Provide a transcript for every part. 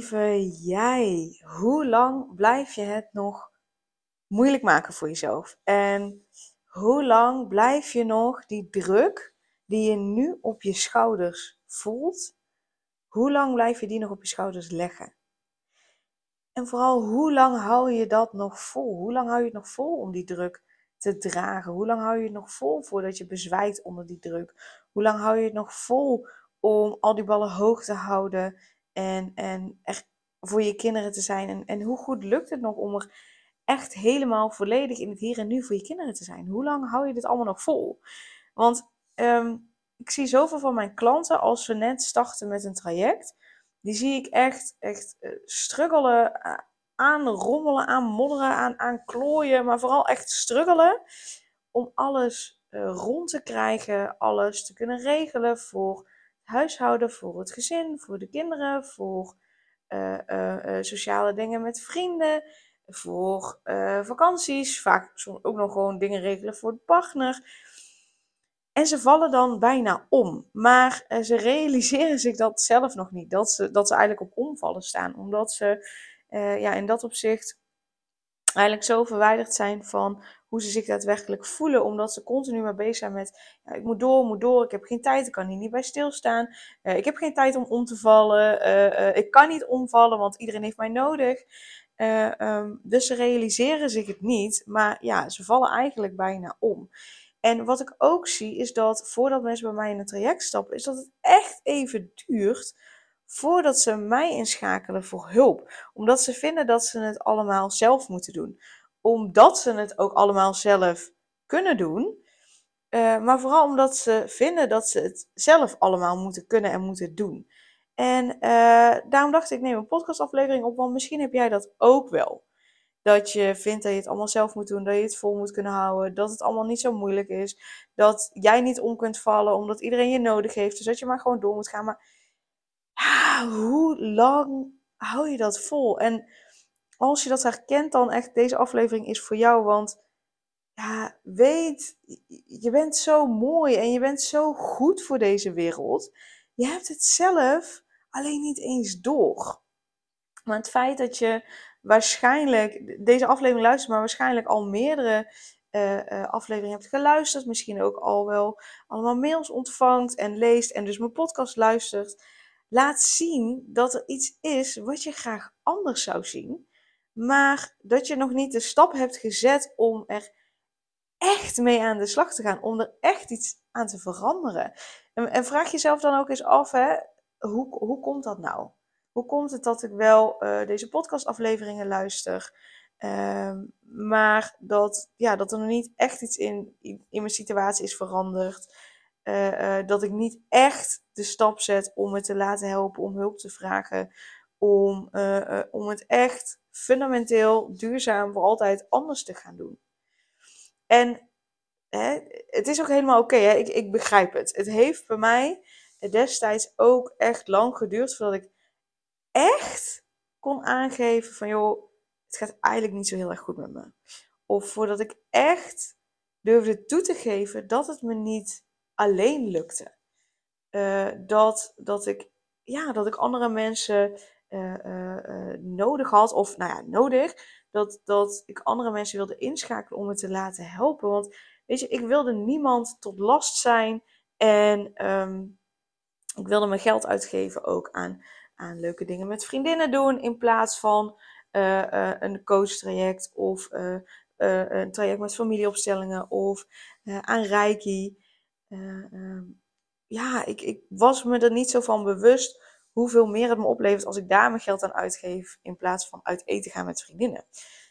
lieve jij, hoe lang blijf je het nog moeilijk maken voor jezelf? En hoe lang blijf je nog die druk die je nu op je schouders voelt, hoe lang blijf je die nog op je schouders leggen? En vooral, hoe lang hou je dat nog vol? Hoe lang hou je het nog vol om die druk te dragen? Hoe lang hou je het nog vol voordat je bezwijkt onder die druk? Hoe lang hou je het nog vol om al die ballen hoog te houden en, en echt voor je kinderen te zijn. En, en hoe goed lukt het nog om er echt helemaal volledig in het hier en nu voor je kinderen te zijn? Hoe lang hou je dit allemaal nog vol? Want ehm, ik zie zoveel van mijn klanten als ze net starten met een traject. Die zie ik echt, echt uh, struggelen, uh, aan rommelen, aan klooien. Maar vooral echt struggelen om alles uh, rond te krijgen. Alles te kunnen regelen voor huishouden, voor het gezin, voor de kinderen, voor uh, uh, sociale dingen met vrienden, voor vakanties, vaak soms ook nog gewoon dingen regelen voor de partner. En ze vallen dan bijna om. Maar ze realiseren zich dat zelf nog niet. Dat ze, dat ze eigenlijk op omvallen staan. Omdat ze ja, in dat opzicht eigenlijk zo verwijderd zijn van hoe ze zich daadwerkelijk voelen, omdat ze continu maar bezig zijn met, ja, ik moet door, moet door, ik heb geen tijd, ik kan hier niet bij stilstaan, uh, ik heb geen tijd om om te vallen, uh, uh, ik kan niet omvallen, want iedereen heeft mij nodig. Um, dus ze realiseren zich het niet, maar ja, ze vallen eigenlijk bijna om. En wat ik ook zie, is dat voordat mensen bij mij in een traject stappen, is dat het echt even duurt voordat ze mij inschakelen voor hulp. Omdat ze vinden dat ze het allemaal zelf moeten doen omdat ze het ook allemaal zelf kunnen doen. Uh, maar vooral omdat ze vinden dat ze het zelf allemaal moeten kunnen en moeten doen. En uh, daarom dacht ik, neem een podcastaflevering op, want misschien heb jij dat ook wel. Dat je vindt dat je het allemaal zelf moet doen, dat je het vol moet kunnen houden, dat het allemaal niet zo moeilijk is, dat jij niet om kunt vallen omdat iedereen je nodig heeft, dus dat je maar gewoon door moet gaan. Maar hoe lang hou je dat vol? En als je dat herkent, dan echt deze aflevering is voor jou. Want ja, weet, je bent zo mooi en je bent zo goed voor deze wereld. Je hebt het zelf alleen niet eens door. Maar het feit dat je waarschijnlijk deze aflevering luistert, maar waarschijnlijk al meerdere uh, uh, afleveringen hebt geluisterd, misschien ook al wel allemaal mails ontvangt en leest en dus mijn podcast luistert, laat zien dat er iets is wat je graag anders zou zien maar dat je nog niet de stap hebt gezet om er echt mee aan de slag te gaan, om er echt iets aan te veranderen. En, en vraag jezelf dan ook eens af, hè, hoe, hoe komt dat nou? Hoe komt het dat ik wel uh, deze podcastafleveringen luister, uh, maar dat, ja, dat er nog niet echt iets in, in mijn situatie is veranderd? Uh, uh, dat ik niet echt de stap zet om me te laten helpen, om hulp te vragen, om, om het echt fundamenteel duurzaam voor altijd anders te gaan doen. En hè, het is ook helemaal oké, ik, ik begrijp het. Het heeft bij mij destijds ook echt lang geduurd voordat ik echt kon aangeven van joh, het gaat eigenlijk niet zo heel erg goed met me. Of voordat ik echt durfde toe te geven dat het me niet alleen lukte. Uh, dat, dat, ik, ja, dat ik andere mensen uh, nodig had, of nou ja, nodig, dat, dat ik andere mensen wilde inschakelen om me te laten helpen. Want weet je, ik wilde niemand tot last zijn en um, ik wilde mijn geld uitgeven ook aan, aan leuke dingen met vriendinnen doen, in plaats van een coach-traject of een traject met familieopstellingen of aan Reiki. Um, ja, ik, ik was me er niet zo van bewust hoeveel meer het me oplevert als ik daar mijn geld aan uitgeef in plaats van uit eten gaan met vriendinnen.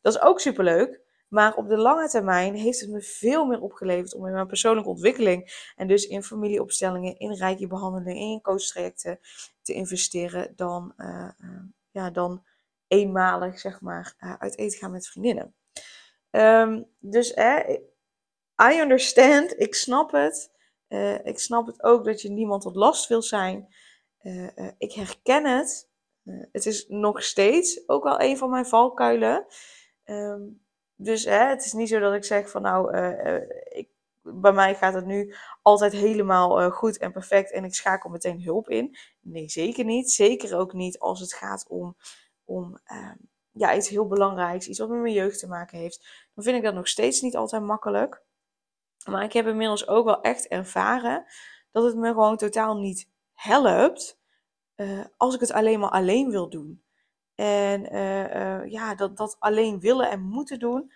Dat is ook superleuk. Maar op de lange termijn heeft het me veel meer opgeleverd om in mijn persoonlijke ontwikkeling en dus in familieopstellingen, in rijke behandelingen, in coachtrajecten te investeren dan, uh, uh, ja, dan eenmalig, zeg maar, uh, uit eten gaan met vriendinnen. Um, dus eh, I understand, ik snap het. Uh, ik snap het ook dat je niemand tot last wil zijn. Uh, ik herken het. het is nog steeds ook wel een van mijn valkuilen. Um, dus hè, het is niet zo dat ik zeg van nou, ik, bij mij gaat het nu altijd helemaal goed en perfect en ik schakel meteen hulp in. Nee, zeker niet. Zeker ook niet als het gaat om, om ehm, ja, iets heel belangrijks, iets wat met mijn jeugd te maken heeft. Dan vind ik dat nog steeds niet altijd makkelijk. Maar ik heb inmiddels ook wel echt ervaren dat het me gewoon totaal niet helpt uh, als ik het alleen maar alleen wil doen. En uh, uh, ja, dat, dat alleen willen en moeten doen.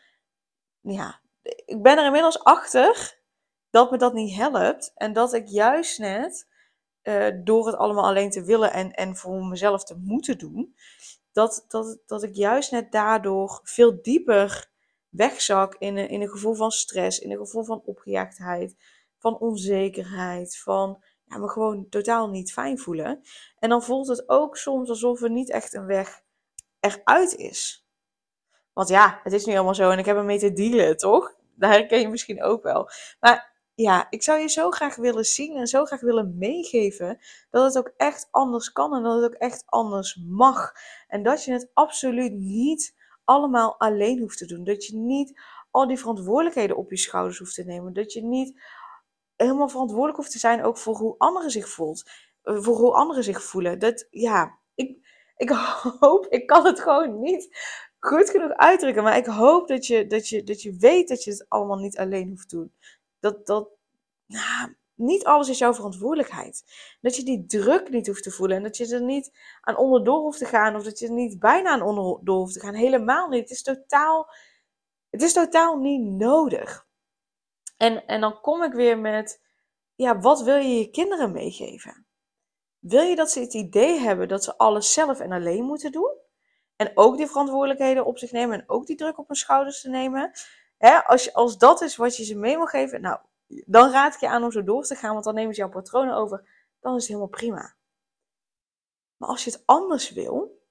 Ja, ik ben er inmiddels achter dat me dat niet helpt. En dat ik juist net door het allemaal alleen te willen en, en voor mezelf te moeten doen, dat, dat, dat ik juist net daardoor veel dieper wegzak in een, in een gevoel van stress, in een gevoel van opgejaagdheid, van onzekerheid, van ja, me gewoon totaal niet fijn voelen. En dan voelt het ook soms alsof er niet echt een weg eruit is. Want ja, het is nu allemaal zo en ik heb ermee te dealen, toch? Daar herken je misschien ook wel. Maar ja, ik zou je zo graag willen zien en zo graag willen meegeven dat het ook echt anders kan en dat het ook echt anders mag. En dat je het absoluut niet allemaal alleen hoeft te doen. Dat je niet al die verantwoordelijkheden op je schouders hoeft te nemen. Dat je niet helemaal verantwoordelijk hoeft te zijn ook voor hoe anderen zich voelt. Eh, voor hoe anderen zich voelen. Dat, ja, ik, ik hoop, ik kan het gewoon niet goed genoeg uitdrukken. Maar ik hoop dat je, dat je, dat je weet dat je het allemaal niet alleen hoeft te doen. Dat, dat, nou, niet alles is jouw verantwoordelijkheid. Dat je die druk niet hoeft te voelen en dat je er niet aan onderdoor hoeft te gaan of dat je er niet bijna aan onderdoor hoeft te gaan. Helemaal niet. Het is totaal, het is totaal niet nodig. En, en dan kom ik weer met, ja, wat wil je je kinderen meegeven? Wil je dat ze het idee hebben dat ze alles zelf en alleen moeten doen? En ook die verantwoordelijkheden op zich nemen en ook die druk op hun schouders te nemen? als, je, als dat is wat je ze mee wil geven, nou, dan raad ik je aan om zo door te gaan, want dan nemen ze jouw patronen over. Dan is het helemaal prima. Maar als je het anders wil,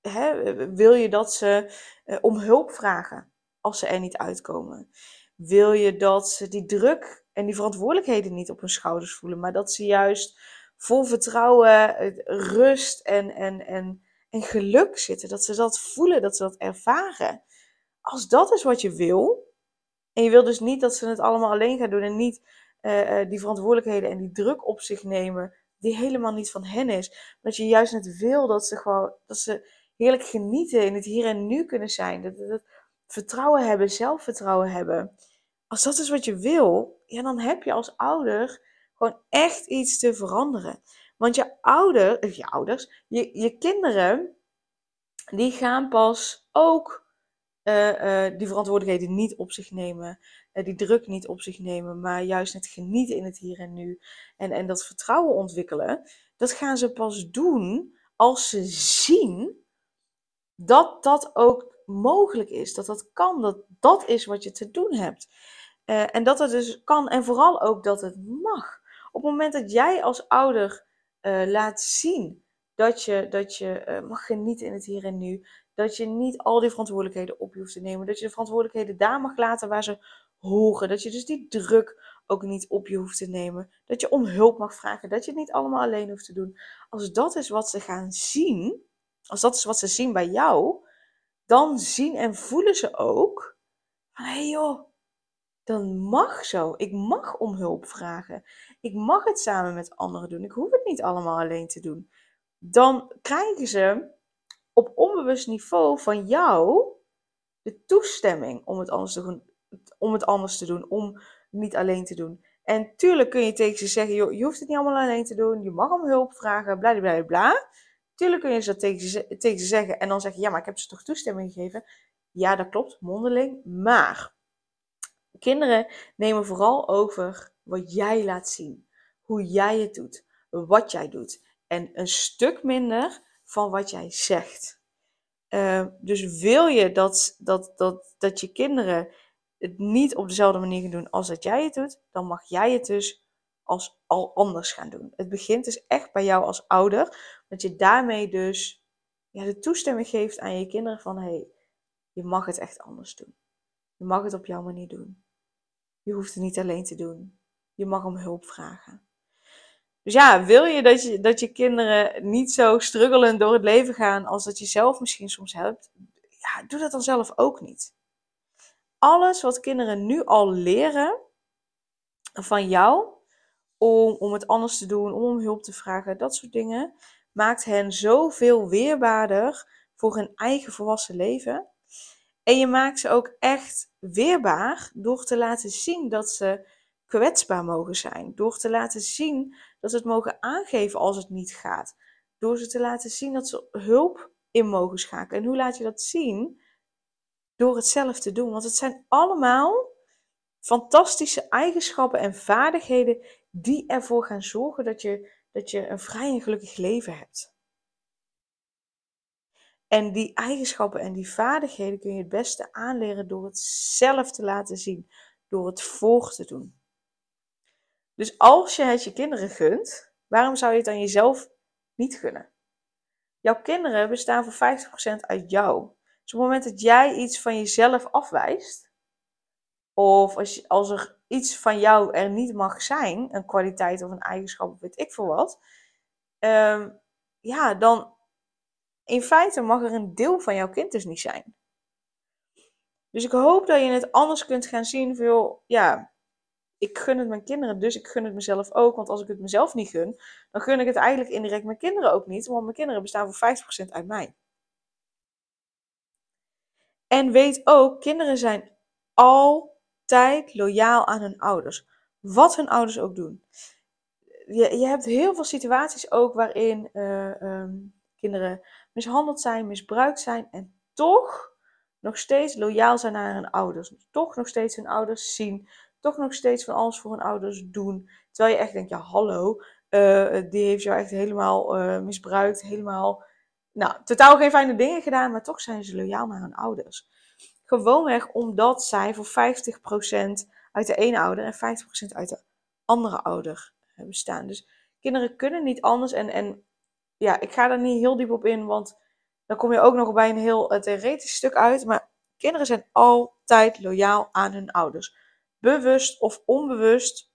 hè, wil je dat ze eh, om hulp vragen als ze er niet uitkomen? Wil je dat ze die druk en die verantwoordelijkheden niet op hun schouders voelen, maar dat ze juist vol vertrouwen, rust en, en, en, en geluk zitten? Dat ze dat voelen, dat ze dat ervaren. Als dat is wat je wil, en je wil dus niet dat ze het allemaal alleen gaan doen en niet uh, uh, die verantwoordelijkheden en die druk op zich nemen, die helemaal niet van hen is. Maar dat je juist net wil dat ze gewoon, dat ze heerlijk genieten in het hier en nu kunnen zijn. Dat, dat, vertrouwen hebben, zelfvertrouwen hebben. Als dat is wat je wil, ja, dan heb je als ouder gewoon echt iets te veranderen. Want je ouder, je ouders, je, je kinderen, die gaan pas ook uh, die verantwoordelijkheden niet op zich nemen, uh, die druk niet op zich nemen, maar juist het genieten in het hier en nu en, en dat vertrouwen ontwikkelen, dat gaan ze pas doen als ze zien dat dat ook mogelijk is, dat dat kan, dat dat is wat je te doen hebt. en dat het dus kan en vooral ook dat het mag. Op het moment dat jij als ouder laat zien dat je, dat je mag genieten in het hier en nu, dat je niet al die verantwoordelijkheden op je hoeft te nemen. Dat je de verantwoordelijkheden daar mag laten waar ze horen. Dat je dus die druk ook niet op je hoeft te nemen. Dat je om hulp mag vragen. Dat je het niet allemaal alleen hoeft te doen. Als dat is wat ze gaan zien, als dat is wat ze zien bij jou, dan zien en voelen ze ook van hé hey joh, dan mag zo. Ik mag om hulp vragen. Ik mag het samen met anderen doen. Ik hoef het niet allemaal alleen te doen. Dan krijgen ze op onbewust niveau van jou de toestemming om het anders te doen, om het anders te doen, om niet alleen te doen. En tuurlijk kun je tegen ze zeggen, joh, je hoeft het niet allemaal alleen te doen, je mag om hulp vragen, bla bla bla. Tuurlijk kun je dat tegen ze, tegen ze zeggen en dan zeggen, ja, maar ik heb ze toch toestemming gegeven. Ja, dat klopt, mondeling. Maar kinderen nemen vooral over wat jij laat zien, hoe jij het doet, wat jij doet. En een stuk minder van wat jij zegt. Uh, dus wil je dat, dat, dat, dat je kinderen het niet op dezelfde manier gaan doen als dat jij het doet, dan mag jij het dus als al anders gaan doen. Het begint dus echt bij jou als ouder, dat je daarmee dus ja, de toestemming geeft aan je kinderen van hé, hey, je mag het echt anders doen. Je mag het op jouw manier doen. Je hoeft het niet alleen te doen. Je mag om hulp vragen. Dus ja, wil je dat je, dat je kinderen niet zo struggelen door het leven gaan als dat je zelf misschien soms hebt, ja, doe dat dan zelf ook niet. Alles wat kinderen nu al leren van jou, om, om het anders te doen, om om hulp te vragen, dat soort dingen, maakt hen zoveel weerbaarder voor hun eigen volwassen leven. En je maakt ze ook echt weerbaar door te laten zien dat ze kwetsbaar mogen zijn. Door te laten zien dat ze het mogen aangeven als het niet gaat. Door ze te laten zien dat ze hulp in mogen schakelen. En hoe laat je dat zien? Door het zelf te doen. Want het zijn allemaal fantastische eigenschappen en vaardigheden die ervoor gaan zorgen dat je, dat je een vrij en gelukkig leven hebt. En die eigenschappen en die vaardigheden kun je het beste aanleren door het zelf te laten zien, door het voor te doen. Dus als je het je kinderen gunt, waarom zou je het aan jezelf niet gunnen? Jouw kinderen bestaan voor 50% uit jou. Dus op het moment dat jij iets van jezelf afwijst, of als, er iets van jou er niet mag zijn, een kwaliteit of een eigenschap of weet ik veel wat, ehm, ja, dan in feite mag er een deel van jouw kind dus niet zijn. Dus ik hoop dat je het anders kunt gaan zien. Veel, ja, ik gun het mijn kinderen, dus ik gun het mezelf ook. Want als ik het mezelf niet gun, dan gun ik het eigenlijk indirect mijn kinderen ook niet. Want mijn kinderen bestaan voor 50% uit mij. En weet ook, kinderen zijn altijd loyaal aan hun ouders. Wat hun ouders ook doen. Je, je hebt heel veel situaties ook waarin uh, um, kinderen mishandeld zijn, misbruikt zijn en toch nog steeds loyaal zijn naar hun ouders. Toch nog steeds hun ouders zien, toch nog steeds van alles voor hun ouders doen. Terwijl je echt denkt, ja hallo, uh, die heeft jou echt helemaal uh, misbruikt, helemaal, nou, totaal geen fijne dingen gedaan, maar toch zijn ze loyaal naar hun ouders. Gewoonweg omdat zij voor 50% uit de ene ouder en 50% uit de andere ouder bestaan. Dus kinderen kunnen niet anders en, en ja, ik ga daar niet heel diep op in, want dan kom je ook nog bij een heel theoretisch stuk uit. Maar kinderen zijn altijd loyaal aan hun ouders. Bewust of onbewust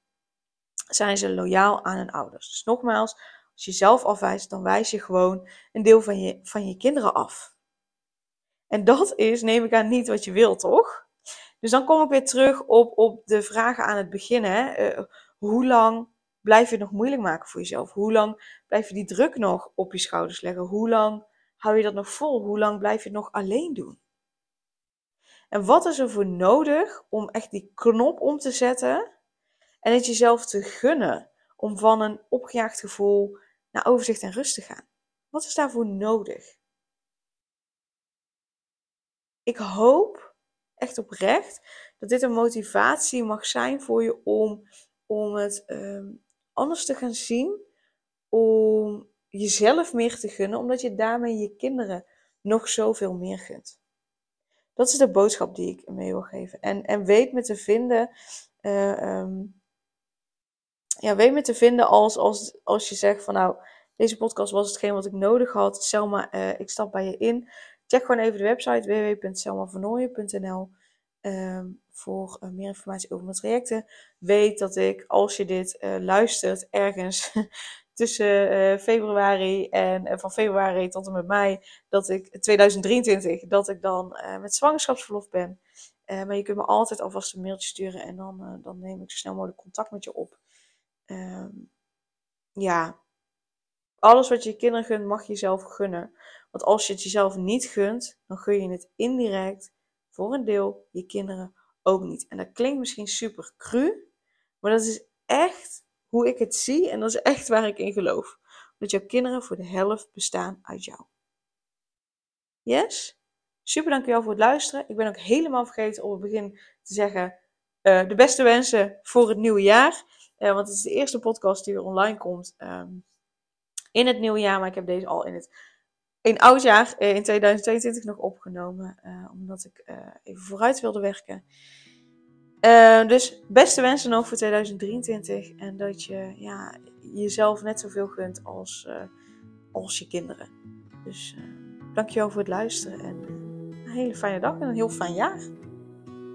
zijn ze loyaal aan hun ouders. Dus nogmaals, als je zelf afwijst, dan wijs je gewoon een deel van je, van je kinderen af. En dat is, neem ik aan, niet wat je wilt, toch? Dus dan kom ik weer terug op, op de vragen aan het begin. Hè? Uh, hoe lang blijf je het nog moeilijk maken voor jezelf? Hoe lang blijf je die druk nog op je schouders leggen? Hoe lang hou je dat nog vol? Hoe lang blijf je het nog alleen doen? En wat is er voor nodig om echt die knop om te zetten en het jezelf te gunnen om van een opgejaagd gevoel naar overzicht en rust te gaan? Wat is daarvoor nodig? Ik hoop echt oprecht dat dit een motivatie mag zijn voor je om, om het um, anders te gaan zien. Om jezelf meer te gunnen, omdat je daarmee je kinderen nog zoveel meer gunt. Dat is de boodschap die ik mee wil geven. En, en weet me te vinden. Uh, um, ja, weet me te vinden als, als, als je zegt van nou, deze podcast was hetgeen wat ik nodig had. Selma, uh, ik stap bij je in. Check gewoon even de website www.selmavernooien.nl um, voor uh, meer informatie over mijn trajecten. Weet dat ik, als je dit luistert, ergens tussen uh, februari en van februari tot en met mei, dat ik 2023, dat ik dan met zwangerschapsverlof ben. maar je kunt me altijd alvast een mailtje sturen en dan, dan neem ik zo snel mogelijk contact met je op. Um, ja, alles wat je kinderen gunt, mag je jezelf gunnen. Want als je het jezelf niet gunt, dan gun je het indirect voor een deel je kinderen ook niet. En dat klinkt misschien super cru, maar dat is echt hoe ik het zie en dat is echt waar ik in geloof. Dat jouw kinderen voor de helft bestaan uit jou. Yes? Super dankjewel voor het luisteren. Ik ben ook helemaal vergeten om het begin te zeggen uh, de beste wensen voor het nieuwe jaar. Uh, want het is de eerste podcast die weer online komt um, in het nieuwe jaar. Maar ik heb deze al in het in oud jaar uh, in 2022 nog opgenomen. omdat ik even vooruit wilde werken. Uh, dus beste wensen nog voor 2023. En dat je ja, jezelf net zoveel gunt als, uh, als je kinderen. Dus uh, dankjewel voor het luisteren en een hele fijne dag en een heel fijn jaar.